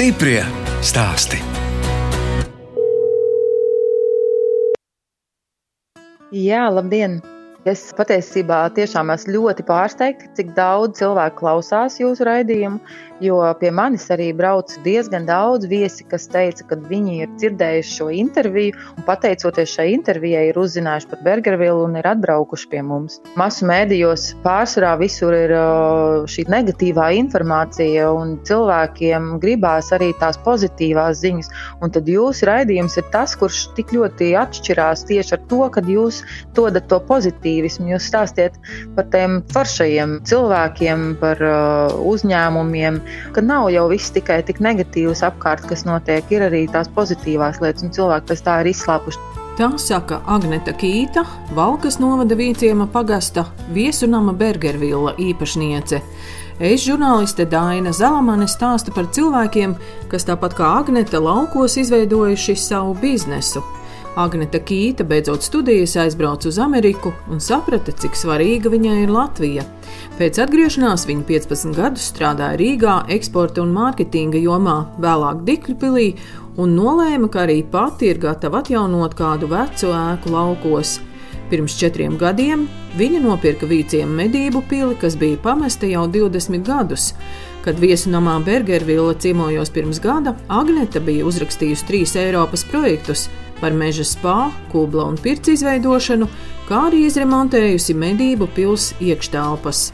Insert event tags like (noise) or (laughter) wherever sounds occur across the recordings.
Stiprie stāsti. Jā, labdien! Es patiesībā tiešām esmu ļoti pārsteigta, cik daudz cilvēku klausās jūsu raidījumu, jo pie manis arī brauc diezgan daudz viesi, kas teica, ka viņi ir dzirdējuši šo interviju un pateicoties šai intervijai ir uzzinājuši par Bergervilu un ir atbraukuši pie mums. Masu mēdījos pārsvarā visur ir šī negatīvā informācija un cilvēkiem gribās arī tās pozitīvās ziņas, un tad jūsu raidījums ir tas, kurš tik ļoti atšķirās tieši ar to, kad jūs dodat to pozitīvismu. Jūs stāstiet par tiem foršajiem cilvēkiem, par uh, uzņēmumiem, ka nav jau viss tikai tik negatīvs apkārt, kas notiek. Ir arī tās pozitīvās lietas, un cilvēki pēc tā ir izslāpuši. Tā saka Agneta Kīta, Valkas novada Vīciema pagasta viesunama Bergervilla īpašniece. Es, žurnāliste Dāna Zalamane, stāsta par cilvēkiem, kas tāpat kā Agneta laukos izveidojuši savu biznesu. Agneta Kīta beidzot studijas aizbrauca uz Ameriku un saprata, cik svarīga viņai ir Latvija. Pēc atgriešanās viņa 15 gadus strādāja Rīgā, eksporta un mārketinga jomā, vēlāk Dikļupilī un nolēma, ka arī pati ir gatava atjaunot kādu vecu ēku laukos. Pirms četriem gadiem viņa nopirka vīciem medību pili, kas bija pamesta jau 20 gadus. Kad viesunamā Bergervilla ciemojos pirms gada, Agneta bija uzrakstījusi trīs Eiropas projektus par meža spā, kubla un pirts izveidošanu, kā arī izremontējusi medību pils iekštelpas.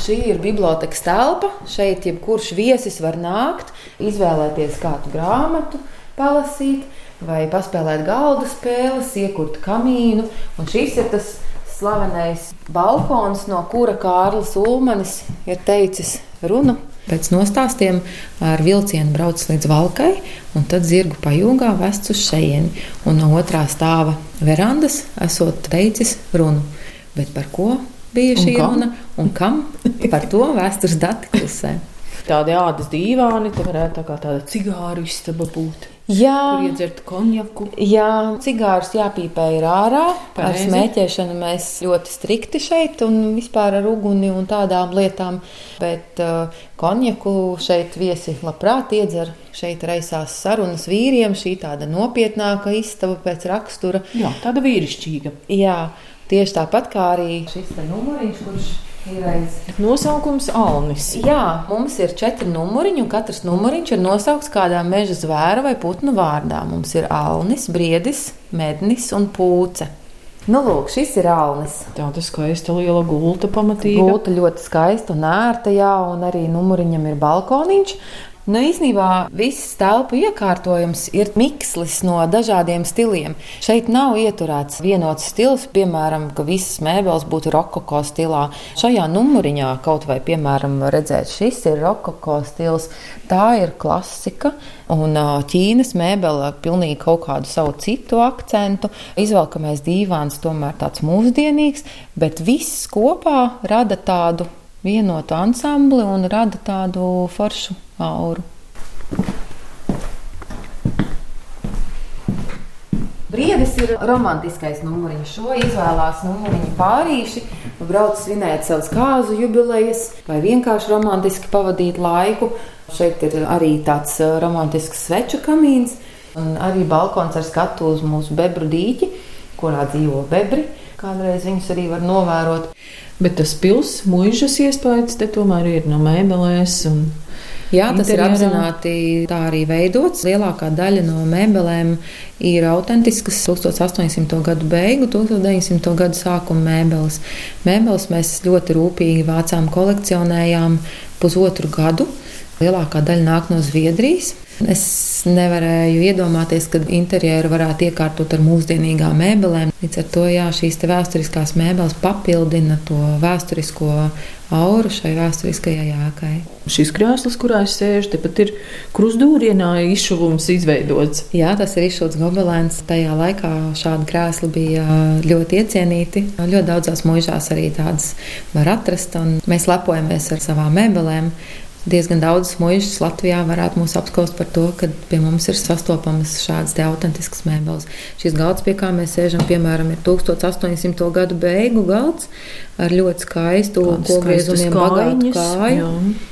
Šī ir bibliotekas telpa. Šeit jebkurš viesis var nākt, izvēlēties kādu grāmatu, palasīt, vai paspēlēt galda spēles, iekurt kamīnu. Un šis ir tas slavenais balkons, no kura Kārlis Ulmanis ir teicis runu Pēc nostāstiem ar vilcienu brauc līdz valkai, un tad zirgu pajūgā vests uz šejieni. Un no otrā stāva verandas esot teicis runu. Bet par ko bija šī runa un kam? Par to vēstures dati klusē. Tādi ādas dīvāni, tā varētu tā kā tāda cigāru istaba būt. Jā, kur iedzert konjaku. Jā, cigārus jāpīpē ir ārā. Pareizi. Ar smēķēšanu mēs ļoti strikti šeit un vispār ar uguni un tādām lietām. Bet uh, konjaku šeit viesi labprāt iedzer. Šeit raisās sarunas vīriem, šī tāda nopietnāka istaba pēc rakstura. Jā, tāda vīrišķīga. Jā, tieši tāpat kā arī šis numuriņš, kurš Nosaukums Alnis. Jā, mums ir četri numuriņi, un katrs numuriņš ir nosaukts kādā meža zvēra vai putnu vārdā. Mums ir Alnis, Briedis, Mednis un Pūce. Nu, lūk, šis ir Alnis. Tāda skaista liela gulta pamatīga. Gulta ļoti skaista un ērta, jā, un arī numuriņam ir balkoniņš. Nu, īsnībā viss telpu iekārtojums ir mikslis no dažādiem stiliem. Šeit nav ieturēts vienots stils, piemēram, ka visas mēbeles būtu rokoko stilā. Šajā numuriņā kaut vai, piemēram, redzēt, šis ir rokoko stils, tā ir klasika. Un Ķīnas mēbele pilnīgi kaut kādu savu citu akcentu. Izvelkamais dīvāns tomēr tāds mūsdienīgs, bet viss kopā rada tādu vienotu ansambli un rada tādu foršu auru. Briedis ir romantiskais numuriņš. Šo izvēlās numuriņu pārīši, brauc svinēt savas kāzu jubilejas vai vienkārši romantiski pavadīt laiku. Šeit ir arī tāds uh, romantisks sveču kamīns un arī balkons ar skatu uz mūsu bebru dīķi, kurā dzīvo bebri. Kādreiz viņus arī var novērot. Bet tas pilsētas mūžas iespējas te tomēr ir no mēbelēs. Jā, tas interjerā. ir apzināti tā arī veidots. Lielākā daļa no mēbelēm ir autentiskas 1800. gadu beigu, 1900. gadu sākuma mēbeles. Mēbeles mēs ļoti rūpīgi vācām, kolekcionējām pusotru gadu. Lielākā daļa nāk no Zviedrijas. Es nevarēju iedomāties, ka interjeru varētu iekārtot ar mūsdienīgām mēbelēm. Līdz ar to jā, šīs vēsturiskās mēbeles papildina to vēsturisko auru šai vēsturiskajai ēkai. Šis krēsls, kurā es sēžu, tepat ir krustūrienā izšuvums izveidots. Jā, tas ir izšūts gobelēns. Tajā laikā šādi krēsli bija ļoti iecienīti. Ļoti daudzās mūžās arī tādas var atrast, un mēs lepojamies ar savām mēbelēm. Diezgan daudzas muižas Latvijā varētu mūs apskaust par to, ka pie mums ir sastopamas šādas autentiskas mēbeles. Šis galds, pie kā mēs sēžam, piemēram, ir 1800. gadu beigu galds ar ļoti skaistu kogriezumiem bagātu kāju.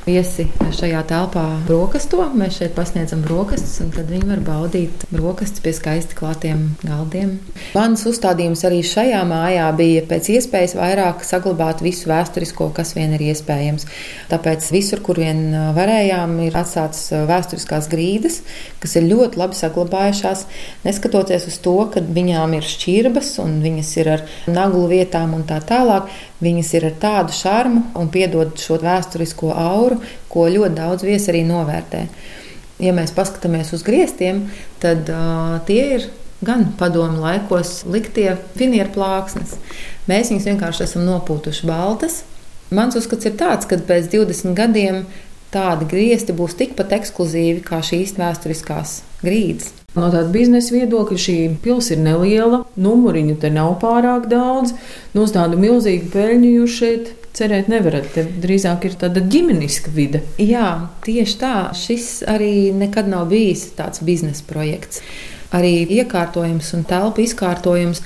Viesi šajā telpā brokasto, mēs šeit pasniedzam brokastus, un tad viņi var baudīt brokastus pie skaisti klātiem galdiem. Mans uzstādījums arī šajā mājā bija pēc iespējas vairāk saglabāt visu vēsturisko, kas vien ir iespējams. Tāpēc visur, kur vien varējām, ir atstātas vēsturiskās grīdas, kas ir ļoti labi saglabājušās, neskatoties uz to, ka viņām ir šķirbas un viņas ir ar naglu vietām un tā tālāk. Viņas ir ar tādu šarmu un piedod šo vēsturisko auru, ko ļoti daudz viesi arī novērtē. Ja mēs paskatāmies uz griestiem, tad uh, tie ir gan padomu laikos liktie finieru plāksnes. Mēs viņus vienkārši esam nopūtuši baltas. Mans uzskats ir tāds, ka pēc 20 gadiem tādi griezti būs tikpat ekskluzīvi kā šīs vēsturiskās grīdas. No tāda biznesa viedokļa šī pilsēta ir neliela, numuriņu te nav pārāk daudz. No nu, tādu milzīgu peļņu jūs šeit cerēt nevarat. Te drīzāk ir tāda ģimeniska vide. Jā, tieši tā. Šis arī nekad nav bijis tāds biznesa projekts. Arī iekārtojums un telpu izkārtojums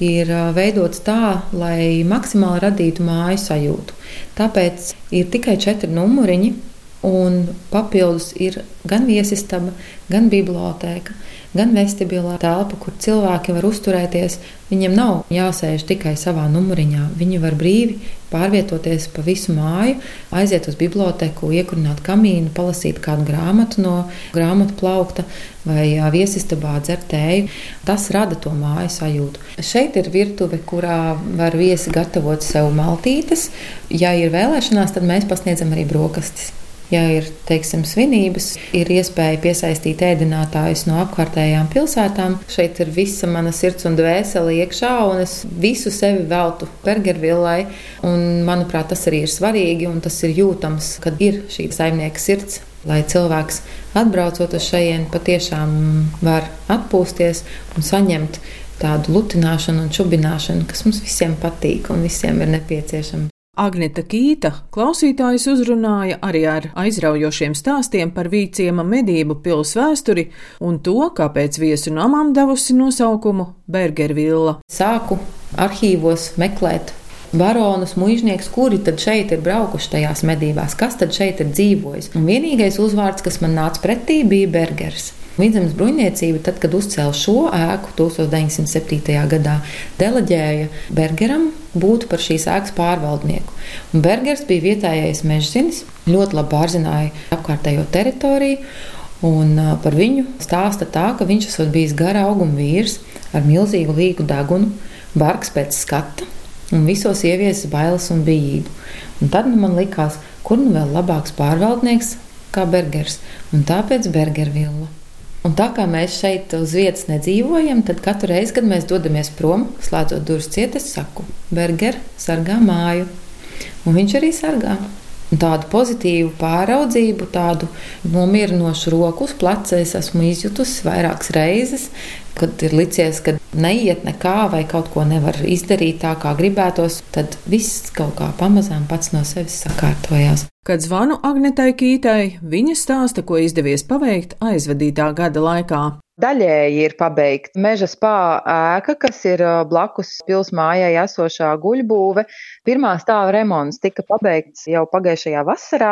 ir veidots tā, lai maksimāli radītu māju sajūtu. Tāpēc ir tikai četri numuriņi, un papildus ir gan viesistaba, gan biblioteka gan vestibilā telpa, kur cilvēki var uzturēties. Viņiem nav jāsēž tikai savā numuriņā. Viņi var brīvi pārvietoties pa visu māju, aiziet uz biblioteku, iekurināt kamīnu, palasīt kādu grāmatu no grāmatu plaukta vai viesistabā dzert tēju. Tas rada to māju sajūtu. Šeit ir virtuve, kurā var viesi gatavot sev maltītes. Ja ir vēlēšanās, tad mēs pasniedzam arī brokastis. Ja ir teiksim, svinības, ir iespēja piesaistīt ēdinātājus no apkārtējām pilsētām. Šeit ir visa mana sirds un dvēsele iekšā, un es visu sevi veltu Bergervillai. Manuprāt, tas arī ir svarīgi, un tas ir jūtams, kad ir šī saimnieka sirds. Lai cilvēks atbraucot uz šejienu, patiešām var atpūsties un saņemt tādu lutināšanu un čubināšanu, kas mums visiem patīk un visiem ir nepieciešama. Agneta Kīta klausītājus uzrunāja arī ar aizraujošiem stāstiem par Vīciema medību pils vēsturi un to, kāpēc viesu namām devusi nosaukumu Bergervilla. Sāku arhīvos meklēt baronus, muiznieks, kuri tad šeit ir braukuši tajās medībās, kas tad šeit ir dzīvojis. Un vienīgais uzvārds, kas man nāca pretī, bija Bergers. Vidzemes bruņniecība, tad, kad uzcēla šo ēku 1907. gadā, deleģēja Bergeram būt par šīs ēkas pārvaldnieku. Un Bergers bija vietējais mežzinis, ļoti labi pārzināja apkārtējo teritoriju. Un par viņu stāsta tā, ka viņš esot bijis gara auguma vīrs ar milzīgu līgu degunu, bargs pēc skata un visos ieviesis bailes un bijību. Un tad nu man likās, kur nu vēl labāks pārvaldnieks kā Bergers, un tāpēc Bergervilla. Un tā kā mēs šeit uz vietas nedzīvojam, tad katru reizi, kad mēs dodamies prom, slēdzot durvis ciet, es saku, Berger, sargā māju. Un viņš arī sargā. Tādu pozitīvu pāraudzību, tādu nomierinošu roku uz pleca es esmu izjutusi vairākas reizes, kad ir licies, ka neiet nekā vai kaut ko nevar izdarīt tā, kā gribētos, tad viss kaut kā pamazām pats no sevis sakārtojās. Kad zvanu Agnetai Kītai, viņa stāsta, ko izdevies paveikt aizvadītā gada laikā. Daļēji ir pabeigta meža spā ēka, kas ir blakus pilsmājai esošā guļbūve. Pirmā stāva remonts tika pabeigts jau pagājušajā vasarā.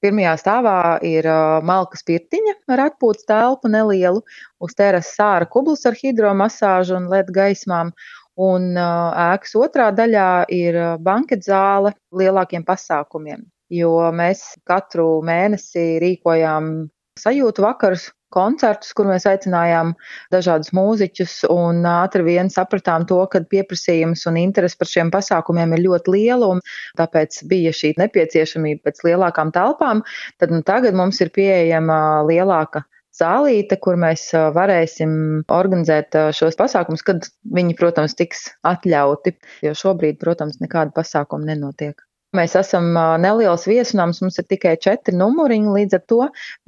Pirmajā stāvā ir malkas pirtiņa ar atpūtas telpu nelielu, uz terases sāra kublis ar hidromasāžu un led gaismām. Un ēkas otrā daļā ir banketzāle lielākiem pasākumiem jo mēs katru mēnesi rīkojām sajūtu vakarus, koncertus, kur mēs aicinājām dažādus mūziķus, un ātri vien sapratām to, ka pieprasījums un interese par šiem pasākumiem ir ļoti liela, un tāpēc bija šī nepieciešamība pēc lielākām telpām. Tad nu, tagad mums ir pieejama lielāka zālīte, kur mēs varēsim organizēt šos pasākumus, kad viņi, protams, tiks atļauti, jo šobrīd, protams, nekāda pasākuma nenotiek. Mēs esam neliels viesunams, mums ir tikai četri numuriņi, līdz ar to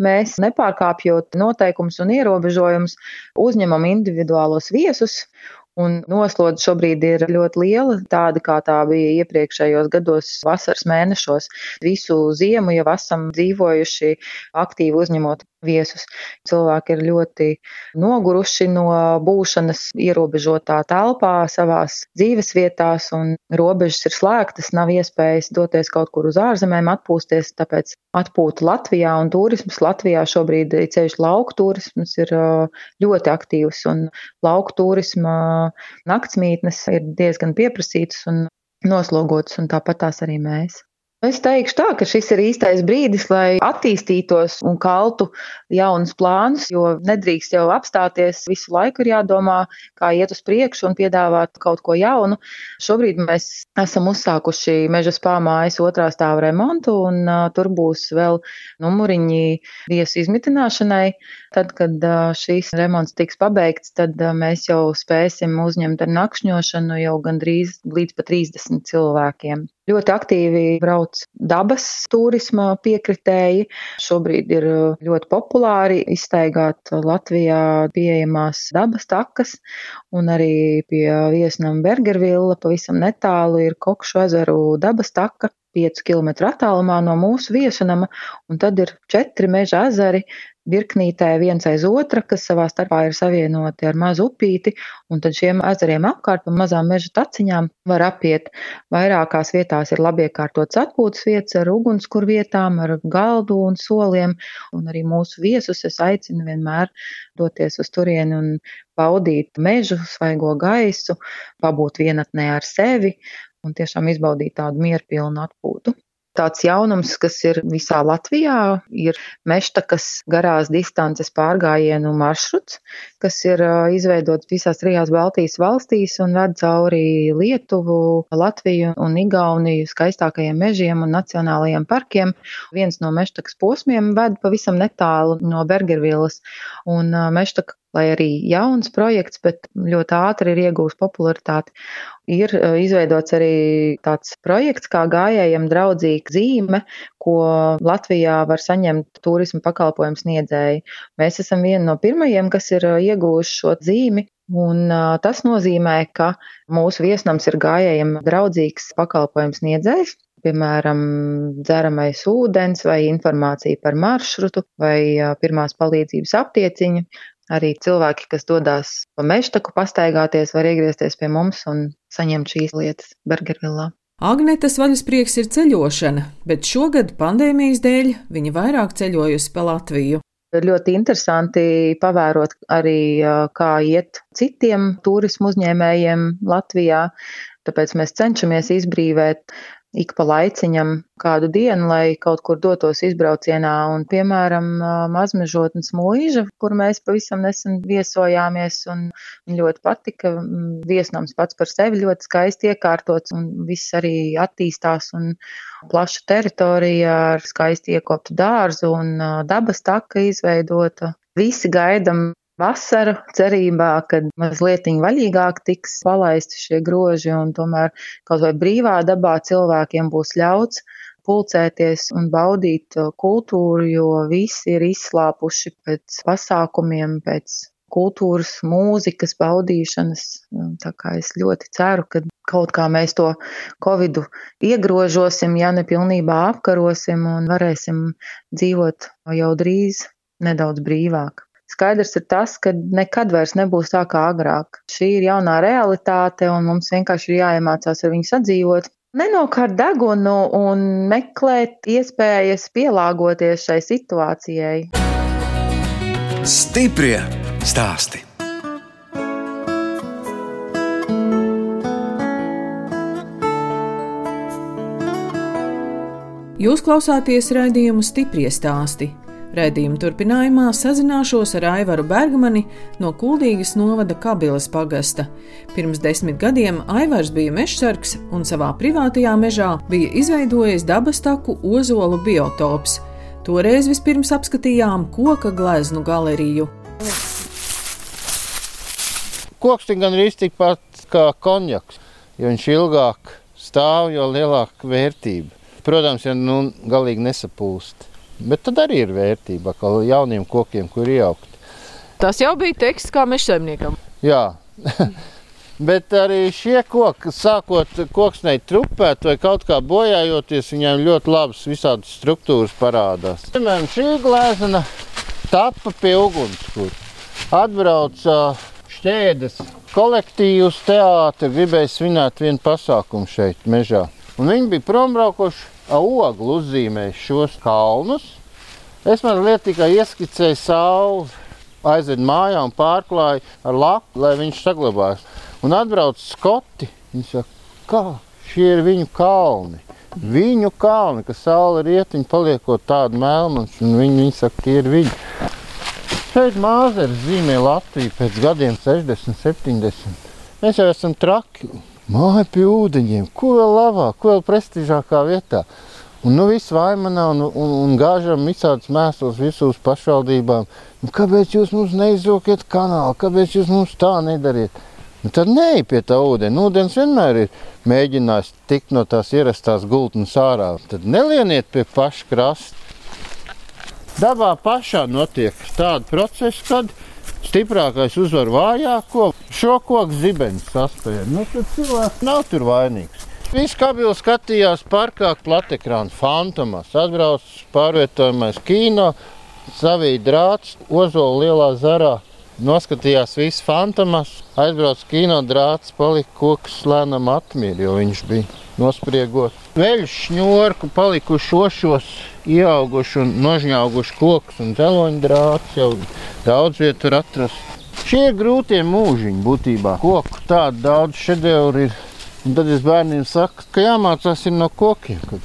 mēs nepārkāpjot noteikumus un ierobežojumus uzņemam individuālos viesus. Un noslodze šobrīd ir ļoti liela, tāda kā tā bija iepriekšējos gados, vasaras mēnešos. Visu ziemu jau esam dzīvojuši aktīvi uzņemot viesus. Cilvēki ir ļoti noguruši no būšanas ierobežotā telpā, savās dzīvesvietās, un robežas ir slēgtas, nav iespējas doties kaut kur uz ārzemēm, atpūsties. Tāpēc atpūta Latvijā un turisms Latvijā šobrīd ceļš lauku turisms ir ļoti aktīvs, un lauku turisma naktsmītnes ir diezgan pieprasītas un noslogotas, un tāpat tās arī mēs. Es teikšu tā, ka šis ir īstais brīdis, lai attīstītos un kaltu jaunus plānus, jo nedrīkst jau apstāties. Visu laiku ir jādomā, kā iet uz priekšu un piedāvāt kaut ko jaunu. Šobrīd mēs esam uzsākuši meža spāmājas otrā stāva remontu, un uh, tur būs vēl numuriņi viesu izmitināšanai. Tad, kad uh, šīs remonts tiks pabeigts, tad uh, mēs jau spēsim uzņemt ar nakšņošanu jau gandrīz līdz pat 30 cilvēkiem. Ļoti aktīvi brauc dabas turisma piekritēji. Šobrīd ir uh, ļoti populāri izstaigāt Latvijā pieejamās dabas takas, un arī pie viesnam Bergervilla pavisam netālu ir Kokšu ezeru dabas taka. 5 km attālumā no mūsu viesunama, un tad ir četri meža ezeri, virknītē viens aiz otra, kas savā starpā ir savienoti ar mazu upīti, un tad šiem ezeriem apkārt pa mazām meža taciņām var apiet. Vairākās vietās ir labi iekārtots atpūtas vietas ar ugunskur vietām, ar galdu un soliem, un arī mūsu viesus es aicinu vienmēr doties uz turieni un baudīt mežu, svaigo gaisu, pabūt vienatnē ar sevi un tiešām izbaudīt tādu mierpilnu atpūtu. Tāds jaunums, kas ir visā Latvijā, ir meštakas garās distances pārgājienu maršruts, kas ir izveidots visās trijās Baltijas valstīs un ved cauri Lietuvu, Latviju un Igauniju skaistākajiem mežiem un nacionālajiem parkiem. Viens no meštakas posmiem ved pavisam netālu no Bergervilas, un meštaka lai arī jauns projekts, bet ļoti ātri ir iegūst popularitāti. Ir e, izveidots arī tāds projekts kā gājējiem draudzīga zīme, ko Latvijā var saņemt turismu pakalpojumu sniedzēji. Mēs esam vieni no pirmajiem, kas ir e, ieguvuši šo zīmi. Un uh, tas nozīmē, ka mūsu viesnams ir gājējiem draudzīgs pakalpojums sniedzējs, piemēram, dzeramais ūdens vai informācija par maršrutu vai pirmās palīdzības aptieciņu. Arī cilvēki, kas dodas pa mežtaku pastaigāties, var iegriezties pie mums un saņemt šīs lietas Bergervillā. Agnetas vaļasprieks ir ceļošana, bet šogad pandēmijas dēļ viņa vairāk ceļojusi pa Latviju. Ir ļoti interesanti pavērot arī, kā iet citiem turismu uzņēmējiem Latvijā. Tāpēc mēs cenšamies izbrīvēt ik pa laiciņam kādu dienu, lai kaut kur dotos izbraucienā. Un, piemēram, mazmežotnes mūža, kur mēs pavisam nesen viesojāmies un ļoti patika. Viesnams pats par sevi ļoti skaisti iekārtots un viss arī attīstās un plaša teritorija ar skaisti iekoptu dārzu un dabas taka izveidota. Visi gaidam vasaru, cerībā, ka mazliet vaļīgāk tiks palaisti šie groži un tomēr kaut vai brīvā dabā cilvēkiem būs ļauts pulcēties un baudīt kultūru, jo visi ir izslāpuši pēc pasākumiem, pēc kultūras, mūzikas baudīšanas. Tā kā es ļoti ceru, ka kaut kā mēs to covidu iegrožosim, ja ne pilnībā apkarosim un varēsim dzīvot jau drīz nedaudz brīvāk. Skaidrs ir tas, ka nekad vairs nebūs tā kā agrāk. Šī ir jaunā realitāte, un mums vienkārši ir jāiemācās ar viņu sadzīvot. Nenokārt degunu un meklēt iespējas pielāgoties šai situācijai. Stiprie stāsti! Jūs klausāties raidījumu stipri stāstī. Redījuma turpinājumā sazināšos ar Aivaru Bergmani no Kuldīgas novada Kabilas pagasta. Pirms desmit gadiem Aivars bija mežsargs un savā privātajā mežā bija izveidojis dabas taku Ozolu biotops. Toreiz vispirms apskatījām koka gleznu galeriju. Koks ir gan arī tikpat kā konjaks, jo viņš ilgāk stāv, jo lielāka vērtība. Protams, ja nu galīgi nesapūst. Bet tad arī ir vērtība kā jauniem kokiem, kur iejaukt. Tas jau bija teksts kā mežsaimniekam. Jā. (laughs) Bet arī šie koki, sākot koksnei trupēt vai kaut kā bojājoties, viņiem ļoti labas visādas struktūras parādās. Piemēram, šī glezna tapa pie ugunskura. Atbrauca šķēdes kolektīvs teātris, gribēja svinēt vienu pasākumu šeit, mežā. Un viņi bija prombraukuši ogli uzzīmējuši šos kalnus. Es mazliet tikai ieskicēju sauli, aizvedu mājā un pārklāju ar lapu, lai viņš saglabājas. Un atbrauc skoti. Viņi saka, kā šie ir viņu kalni. Viņu kalni, ka saule rietiņa paliekot tādu melnu, un viņi, viņi saka, tie ir viņi. Šeit Māzers zīmē Latviju pēc gadiem 60, 70. Mēs jau esam traki. Māja pie ūdeņiem, ko vēl labāk, ko vēl prestižākā vietā. Un nu viss vaimanā un, un, un gāžam visādus mēslos visus pašvaldībām. Nu, kāpēc jūs mums neizzokiet kanālu, kāpēc jūs mums tā nedariet? Nu, tad neej pie tā ūdens. Ūdens vienmēr ir mēģinājis tikt no tās ierastās gultnes ārā. Tad nelieniet pie paša krasta. Dabā pašā notiek tāda procesa, kad stiprākais uzvar vājāko. Šo koku zibeņus saspēja. Nu, tad cilvēks nav tur vainīgs. Viss kabils skatījās parkā, platekrāna fantomās. Atbrauc pārvietojamais kino, savīja drāts, ozola lielā zarā. Noskatījās visu fantomas, aizbrauc kino drāts, palika koks lēnām atmīri, jo viņš bija nospriegot. Veļu šņurku palikuši ošos, ieauguši un nožņauguši kokus un dzeloņu drāts jau daudz vietu ir atrast. Šie ir grūtie mūžiņi būtībā. Koku tādu daudz šedevru ir. Un tad es bērniem saku, ka jāmācās ir no kokiem. Kad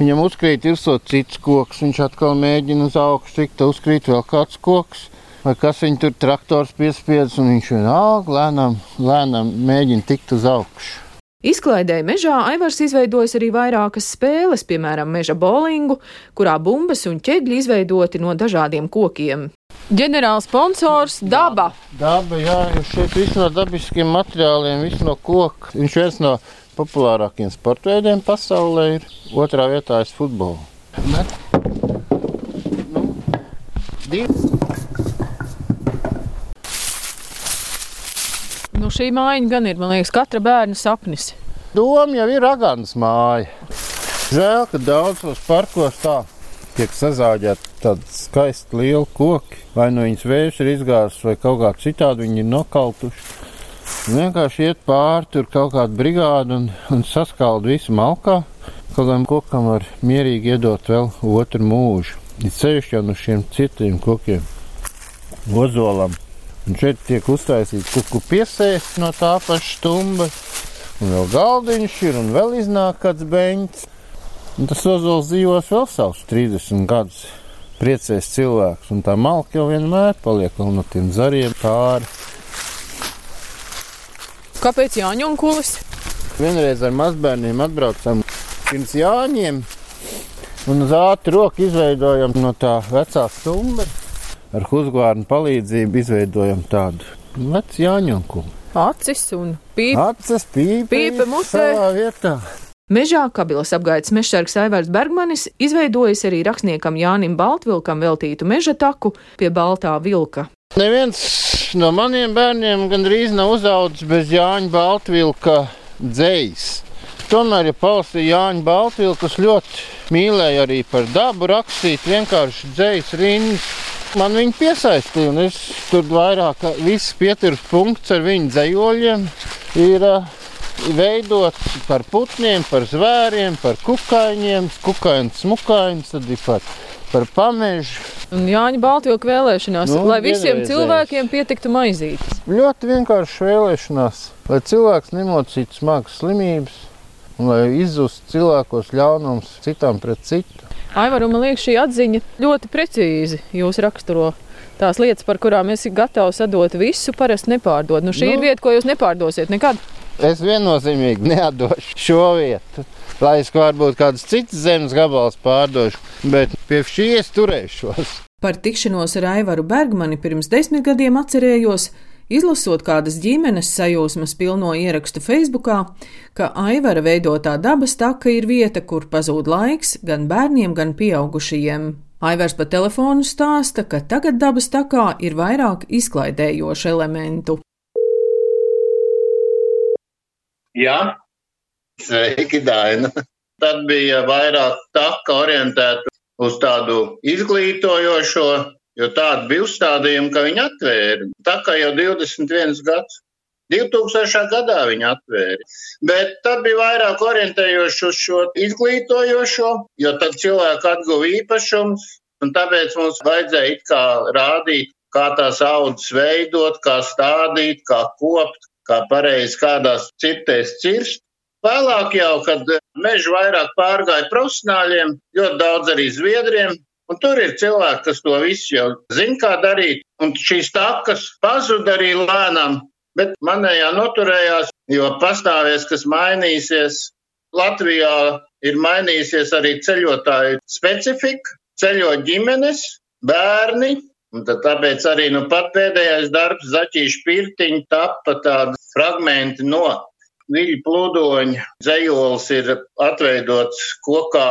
viņam uzkrīt virsot cits koks, viņš atkal mēģina uz augšu tikt, uzkrīt vēl kāds koks. Vai kas viņu tur traktors piespiedz, un viņš vienalga lēnām, lēnām mēģina tikt uz augšu. Izklaidēji mežā Aivars izveidojis arī vairākas spēles, piemēram, meža bowlingu, kurā bumbas un ķegļi izveidoti no dažādiem kokiem. Ģenerāls sponsors - daba. Daba, jā, jo šeit viss no dabiskiem materiāliem, viss no koka. Viņš viens no populārākajiem sporta veidiem pasaulē ir. Otrā vietā ir futbols. Nu, divi. Nu, šī mājiņa gan ir, man liekas, katra bērna sapnis. Doma jau ir Raganas māja. Žēl, ka daudzos parkos tā tiek sazāģēti tādi skaisti lieli koki. Vai nu viņas vējš ir izgāzis, vai kaut kā citādi viņi ir nokautuši. Vienkārši iet pāri tur kaut kāda brigāde un, un saskalda visu malkā. Kādam kokam var mierīgi iedot vēl otru mūžu. Ir ceļš jau no šiem cietiem kokiem, ozolam. Un šeit tiek uztaisīts kuku piesēsts no tā paša stumba. Un vēl galdiņš ir, un vēl iznāk kāds beņķis. Un tas ozols dzīvos vēl savus 30 gadus. Priecēs cilvēks, un tā malka jau vienmēr paliek vēl no tiem zariem pāri. Kāpēc Jāņa un Kulis? Vienreiz ar mazbērniem atbraucam pirms Jāņiem, un uz ātru roku izveidojam no tā vecā stumba ar Husgvārnu palīdzību izveidojam tādu vecu jāņonku. Acis un pīpa. Acis pīpa, pīpa musē. savā vietā. Mežā Kabilas apgaidas mežsargs Aivārs Bergmanis izveidojis arī rakstniekam Jānim Baltvilkam veltītu meža taku pie Baltā vilka. Neviens no maniem bērniem gandrīz nav uzaudzis bez Jāņa Baltvilka dzējas. Tomēr, ja palasīja Jāņa Baltvilku, kas ļoti mīlēja arī par dabu rakstīt, vienkārši dzējas rindas, man viņa piesaistīja. Un es tur vairāk, viss pieturas punkts ar viņu dzējoļiem ir uh, veidots par putniem, par zvēriem, par kukaiņiem, kukaiņu smukaiņus, tad ir par, par pamežu. Un Jāņa Baltvilka vēlēšanās, Nu, lai visiem vienreizējs. cilvēkiem pietiktu maizītes. Ļoti vienkārši vēlēšanās, lai cilvēks nemocītu smagas slimības un lai izzustu cilvēkos ļaunums citam pret citu. Aivaram, man liekas, šī atziņa ļoti precīzi jūs raksturo. Tās lietas, par kurām esat gatavi sadot visu, parasti nepārdod. Nu, šī Nu. ir vieta, ko jūs nepārdosiet nekad. Es viennozīmīgi neatdošu šo vietu. Lai es varbūt kādas citas zemes gabals pārdošu, bet pie šī es turēšos. Par tikšanos ar Aivaru Bergmani pirms desmit gadiem atcerējos, izlasot kādas ģimenes sajūsmas pilno ierakstu Facebookā, ka Aivara veidotā dabas taka ir vieta, kur pazūd laiks gan bērniem, gan pieaugušajiem. Aivars pa telefonu stāsta, ka tagad dabas takā ir vairāk izklaidējošu elementu. Jā, sveiki, Daina. Tad bija vairāk taka orientēta uz tādu izglītojošo, jo tāda bija uzstādījuma, ka viņi atvēra. Tā kā jau 21 gads. 2000. gadā viņi atvēra. Bet tad bija vairāk orientējoši uz šo izglītojošo, jo tad cilvēki atguva īpašums, un tāpēc mums vajadzēja it kā rādīt, kā tās audzes veidot, kā stādīt, kā kopt, kā pareizi kādās cirtēs cirst. Vēlāk jau, kad meža vairāk pārgāja profesionāļiem, ļoti daudz arī zviedriem, un tur ir cilvēki, kas to visu jau zina, kā darīt, un šīs takas pazuda arī lēnām, bet manējā noturējās, jo pastāvēs, kas mainīsies. Latvijā ir mainījusies arī ceļotāju specifika, ceļo ģimenes, bērni, Un tāpēc arī nu pēdējais darbs Zaķīša pirtiņa tappa tādi fragmenti no viļu plūdoņa. Zejols ir atveidots kokā.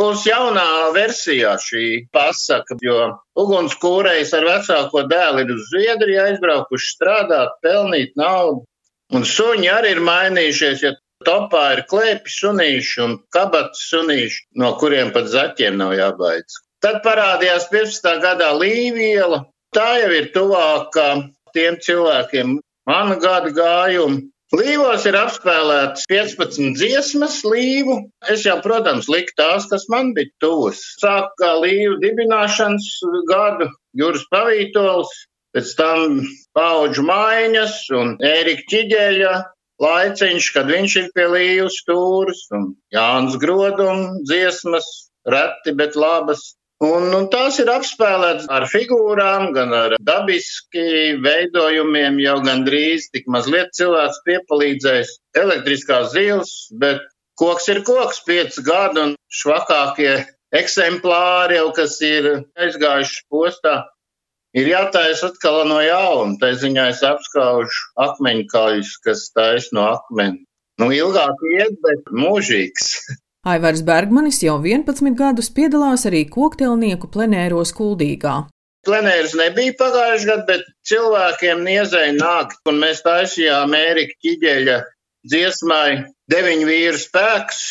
Būs jaunā versijā šī pasaka, jo ugunskūrējs ar vecāko dēlu ir uz Zviedriju aizbraukuši strādāt, pelnīt naudu. Un suņi arī ir mainījušies, ja topā ir klēpi sunīši un kabats sunīši, no kuriem pat zaķiem nav jābaidz. Tad parādījās 15. gadā Līviela. Tā jau ir tuvākā tiem cilvēkiem, mana gada gājuma. Līvos ir apspēlētas 15 dziesmas, līvu. Es jau, protams, liku tās, kas man bija tuvas. Sāku kā līvu dibināšanas gadu, Juris Pavītols, pēc tam paudžu maiņas un Ērika Čiģeļa laiciņš, kad viņš ir pie līvas stūras, un Jānis Grodum dziesmas, reti, bet labas. Un, un tās ir apspēlētas ar figūrām, gan ar dabiski veidojumiem, jau gandrīz tik mazliet cilvēks piepalīdzējis elektriskās zīles, bet koks ir koks, pieci gadi un švakākie eksemplāri jau, kas ir aizgājuši postā, ir jātaisa atkal no jauna. Tā ziņā es apskaužu akmeņkaļus, kas taisa no akmeni. Nu, ilgāk iet, bet mūžīgs. (laughs) Aivars Bergmanis jau 11 gadus piedalās arī koktelnieku plenēros Kuldīgā. Plenērs nebija pagājušajā gadā, bet cilvēkiem niezēja nākt, un mēs taisījām Ērika Čiģeļa dziesmai Deviņu vīru spēks,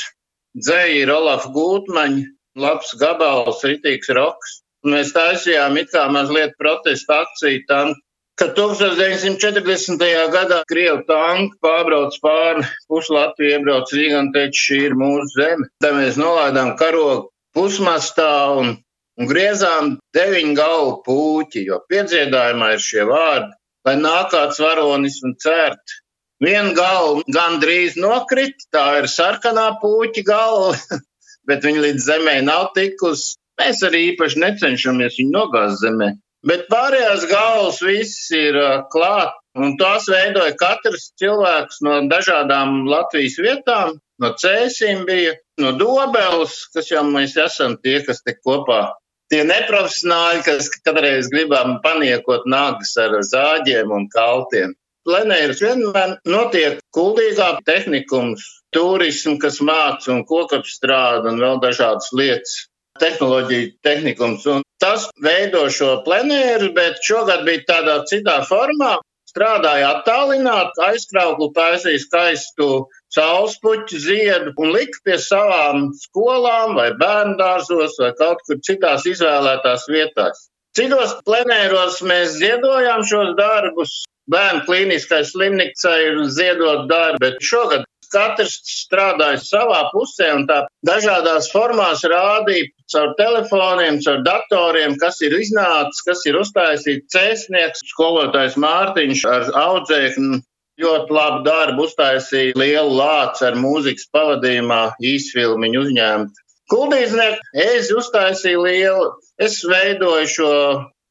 dzēja ir Olafa Gūtmaņa, labs gabals, ritīgs roks. Un mēs taisījām it kā mazliet protesta akciju tam, ka 1940. gadā Krievu tanki pārbrauc pāri pusi Latviju, iebrauc Rīgā un teica, šī ir mūsu zeme. Tad mēs nolaidām karogu pusmastā un, un griezām deviņu galvu pūķi, jo piedziedājumā ir šie vārdi, lai nāk kāds varonis un cērt. Viena galva gandrīz nokrit, tā ir sarkanā pūķa galva, (laughs) bet viņa līdz zemē nav tikusi. Mēs arī īpaši necenšamies viņu nogāzt zemē. Bet pārējās galvas viss ir klāt, un tās veidoja katrs cilvēks no dažādām Latvijas vietām. No cēsīm bija, no dobeles, kas jau mēs esam tie, kas te kopā. Tie neprofesionāļi, kas kādreiz gribam paniekot nāgas ar zāģiem un kaltiem. Plenērs vienmēr notiek kuldīgā tehnikums, turismu, kas māca un kokapstrāda un vēl dažādas lietas tehnoloģiju tehnikums. Un tas veido šo plenēru, bet šogad bija tādā citā formā. Strādāja attālināti, aizkrauklu taisīja skaistu saulespuķu ziedu un lika pie savām skolām vai bērndārzos vai kaut kur citās izvēlētās vietās. Citos plenēros mēs ziedojām šos darbus. Bērnu klīniskai slimnīcai ir ziedot darbi, bet šogad katrs strādāja savā pusē un tā dažādās formās rādīja caur telefoniem, caur datoriem, kas ir iznācis, kas ir uztaisīts cēsnieks, skolotājs Mārtiņš ar audzēkni. Ļoti labu darbu uztaisīja lielu lācu ar mūzikas pavadījumā, īsfilmiņu uzņēmumu. Kuldīznieki, es uztaisīju lielu, es veidoju šo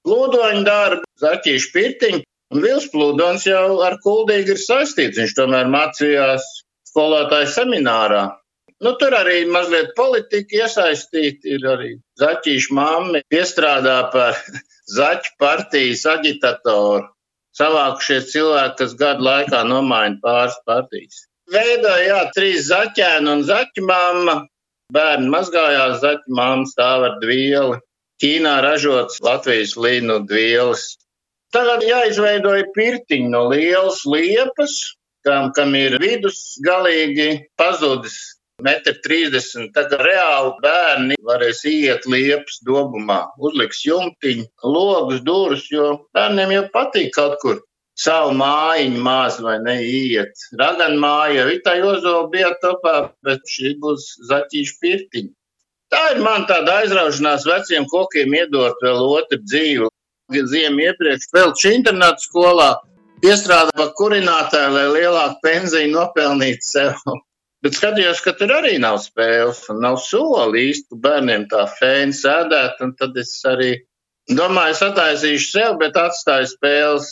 plūdoņu darbu, zaķīšu pirtiņu, un Vils Plūdons jau ar kuldīgi ir saistīts. Viņš tomēr mācījās skolotāju seminārā. Nu, tur arī mazliet politika iesaistīta. Ir arī Zaķīša mamma piestrādā par (laughs) Zaķu partijas aģitatoru. Savākušies cilvēki, kas gadu laikā nomaina pāris partijas. Veidoja, jā, trīs zaķēni un zaķu mamma. Bērni mazgājās, zaķu mamma stāv ar dvieli. Ķīnā ražots Latvijas līnu nu, dvielas. Tagad jāizveidoja pirtiņi no lielas liepas, kam, kam ir vidus galīgi pazudis. 1,30 m. Tagad reāli bērni varēs iet liepas dobumā, uzliks jumtiņu, logus, durvis, jo bērniem jau patīk kaut kur savu mājiņu maz vai neiet. Ragan māja, Vita Jozo bija topā, bet šī būs zaķīša pirtiņa. Tā ir man tāda aizraušanās veciem kokiem iedot vēl otru dzīvi. Ziemu iepriekš vēl šī internāta skolā piestrādā kurinātāju, lai lielāku pensiju nopelnītu sev. Bet skatījos, ka tur arī nav spēles un nav soli īsti bērniem tā fēni sēdēt, tad es arī domāju, es attaisīšu sev, bet atstāju spēles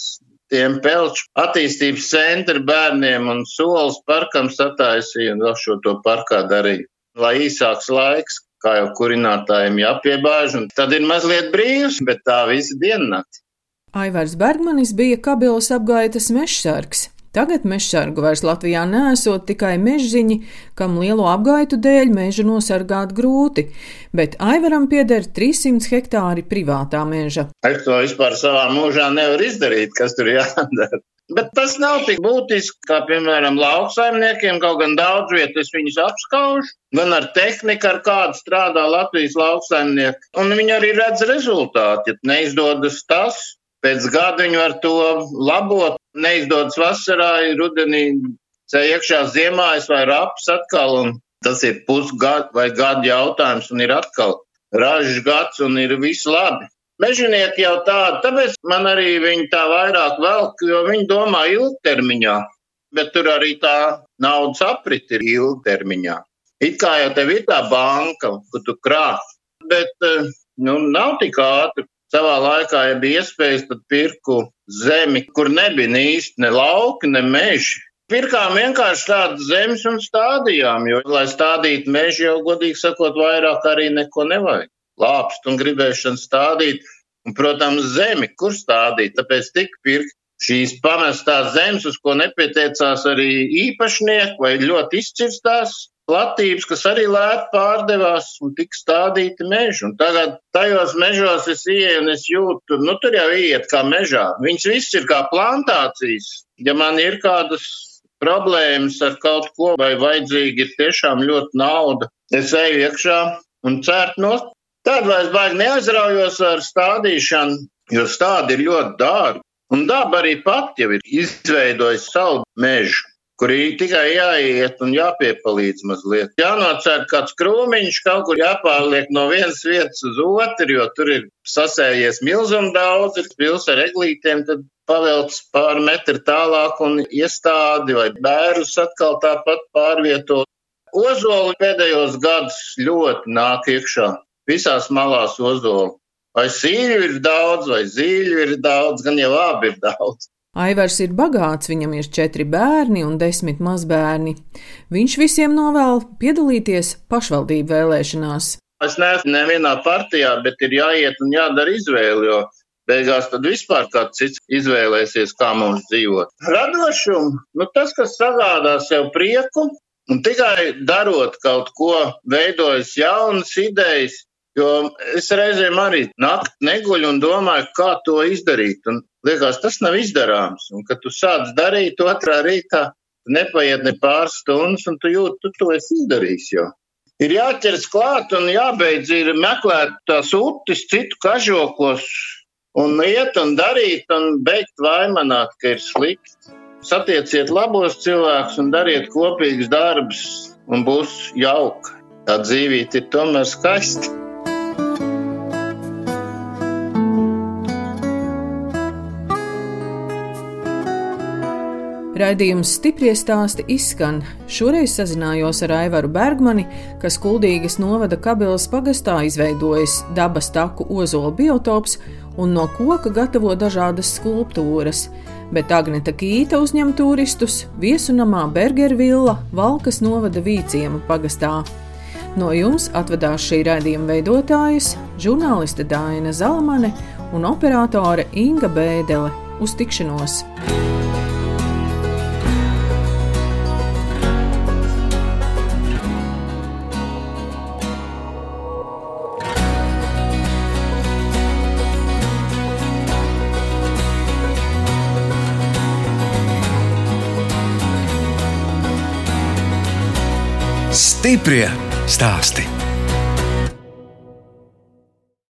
tiem pelču attīstības centra bērniem un solis parkam sataisīju un vēl šo to parkā darīju. Lai īsāks laiks, kā jau kurinātājiem jāpiebāž, un tad ir mazliet brīvs, bet tā visa diennakti. Aivars Bergmanis bija Kabilas apgaitas mežsargs. Tagad mežsargu vairs Latvijā nesot tikai mežziņi, kam lielo apgaitu dēļ mežu nosargāt grūti, bet Aivaram pieder 300 hektāri privātā meža. Es to vispār savā mūžā nevaru izdarīt, kas tur jādara. Bet tas nav tik būtiski, kā, piemēram, lauksaimniekiem. Kaut gan daudz vietas viņus apskauž, gan ar tehniku, ar kādu strādā Latvijas lauksaimnieki. Un viņi arī redz rezultātu. Ja neizdodas tas, pēc gada viņi var to labot. Neizdodas vasarā, rudenī, ceļā ziemā, es vai raps atkal. Un tas ir pusgadu vai gadu jautājums, un ir atkal ražas gads, un ir viss labi. Mežonieki jau tādi, tāpēc man arī viņi tā vairāk velk, jo viņi domā ilgtermiņā, bet tur arī tā naudas aprit ir ilgtermiņā. It kā jau tev ir tā banka, kur tu krāt, bet eh, nu, nav tik ātri. Savā laikā, ja bija iespējas, tad pirku zemi, kur nebija īsti ne lauki, ne meži. Pirkām vienkārši tādas zemes un stādījām, jo, lai stādītu mežu, jau godīgi sakot, vairāk arī neko nevajag lāpst un gribēšana stādīt, un, protams, zemi, kur stādīt. Tāpēc tika pirkt šīs pamestās zemes, uz ko nepieteicās arī īpašnieki vai ļoti izcirstās platības, kas arī lēti pārdevās un tika stādīti meži. Un tagad tajos mežos es ieeju un es jūtu, nu tur jau iet kā mežā. Viņas viss ir kā plantācijas. Ja man ir kādas problēmas ar kaut ko vai vajadzīgi ir tiešām ļoti nauda, es eju iekšā un cērt no Tad vairs baigi neaizraujos ar stādīšanu, jo stādi ir ļoti dārgi. Un daba arī pat jau ir izveidojusi savu mežu, kur tikai jāiet un jāpiepalīdz mazliet. Jānocēr kāds krūmiņš, kaut kur jāpārliek no vienas vietas uz otru, jo tur ir sasējies milzum daudz, ir pils ar eglītiem, tad pavelc pāri metru tālāk un iestādi vai bērus atkal tāpat pārvieto. Ozoli pēdējos gadus ļoti nāk iekšā visās malās ozolu. Vai sīļu ir daudz, vai zīļu ir daudz, gan jau abi ir daudz. Aivars ir bagāts, viņam ir četri bērni un desmit mazbērni. Viņš visiem novēl piedalīties pašvaldību vēlēšanās. Es neesmu nevienā partijā, bet ir jāiet un jādara izvēle, jo beigās tad vispār kāds cits izvēlēsies, kā mums dzīvot. Radošumu, nu tas, kas sagādā sev prieku, un tikai darot kaut ko, veidojas jaunas idejas, Jo es reizēm arī naktī neguļu un domāju, kā to izdarīt. Un liekas, tas nav izdarāms. Un, kad tu sāc darīt otrā rītā, nepaiet ne pāris stundas, un tu jūti, tu to esi izdarījis. Jau. Ir jāķers klāt un jābeidz ir meklēt tās utis citu kažokos un iet un darīt un beigt vaimanāt, ka ir slikti. Satieciet labos cilvēkus un dariet kopīgus darbus un būs jauka. Tā dzīvība ir tomēr skaista. Raidījums stipri stāsti izskan. Šoreiz sazinājos ar Aivaru Bergmani, kas Kuldīgas novada Kabelas pagastā izveidojis dabas taku ozola biotops un no koka gatavo dažādas skulptūras. Bet Agneta Kīta uzņem turistus viesunamā Bergervilla Valkas novada Vīciema pagastā. No jums atvedās šī raidījuma veidotājas, žurnāliste Dāna Zalamane un operātore Inga Bēdele. Uz tikšanos! Stiprie stāsti.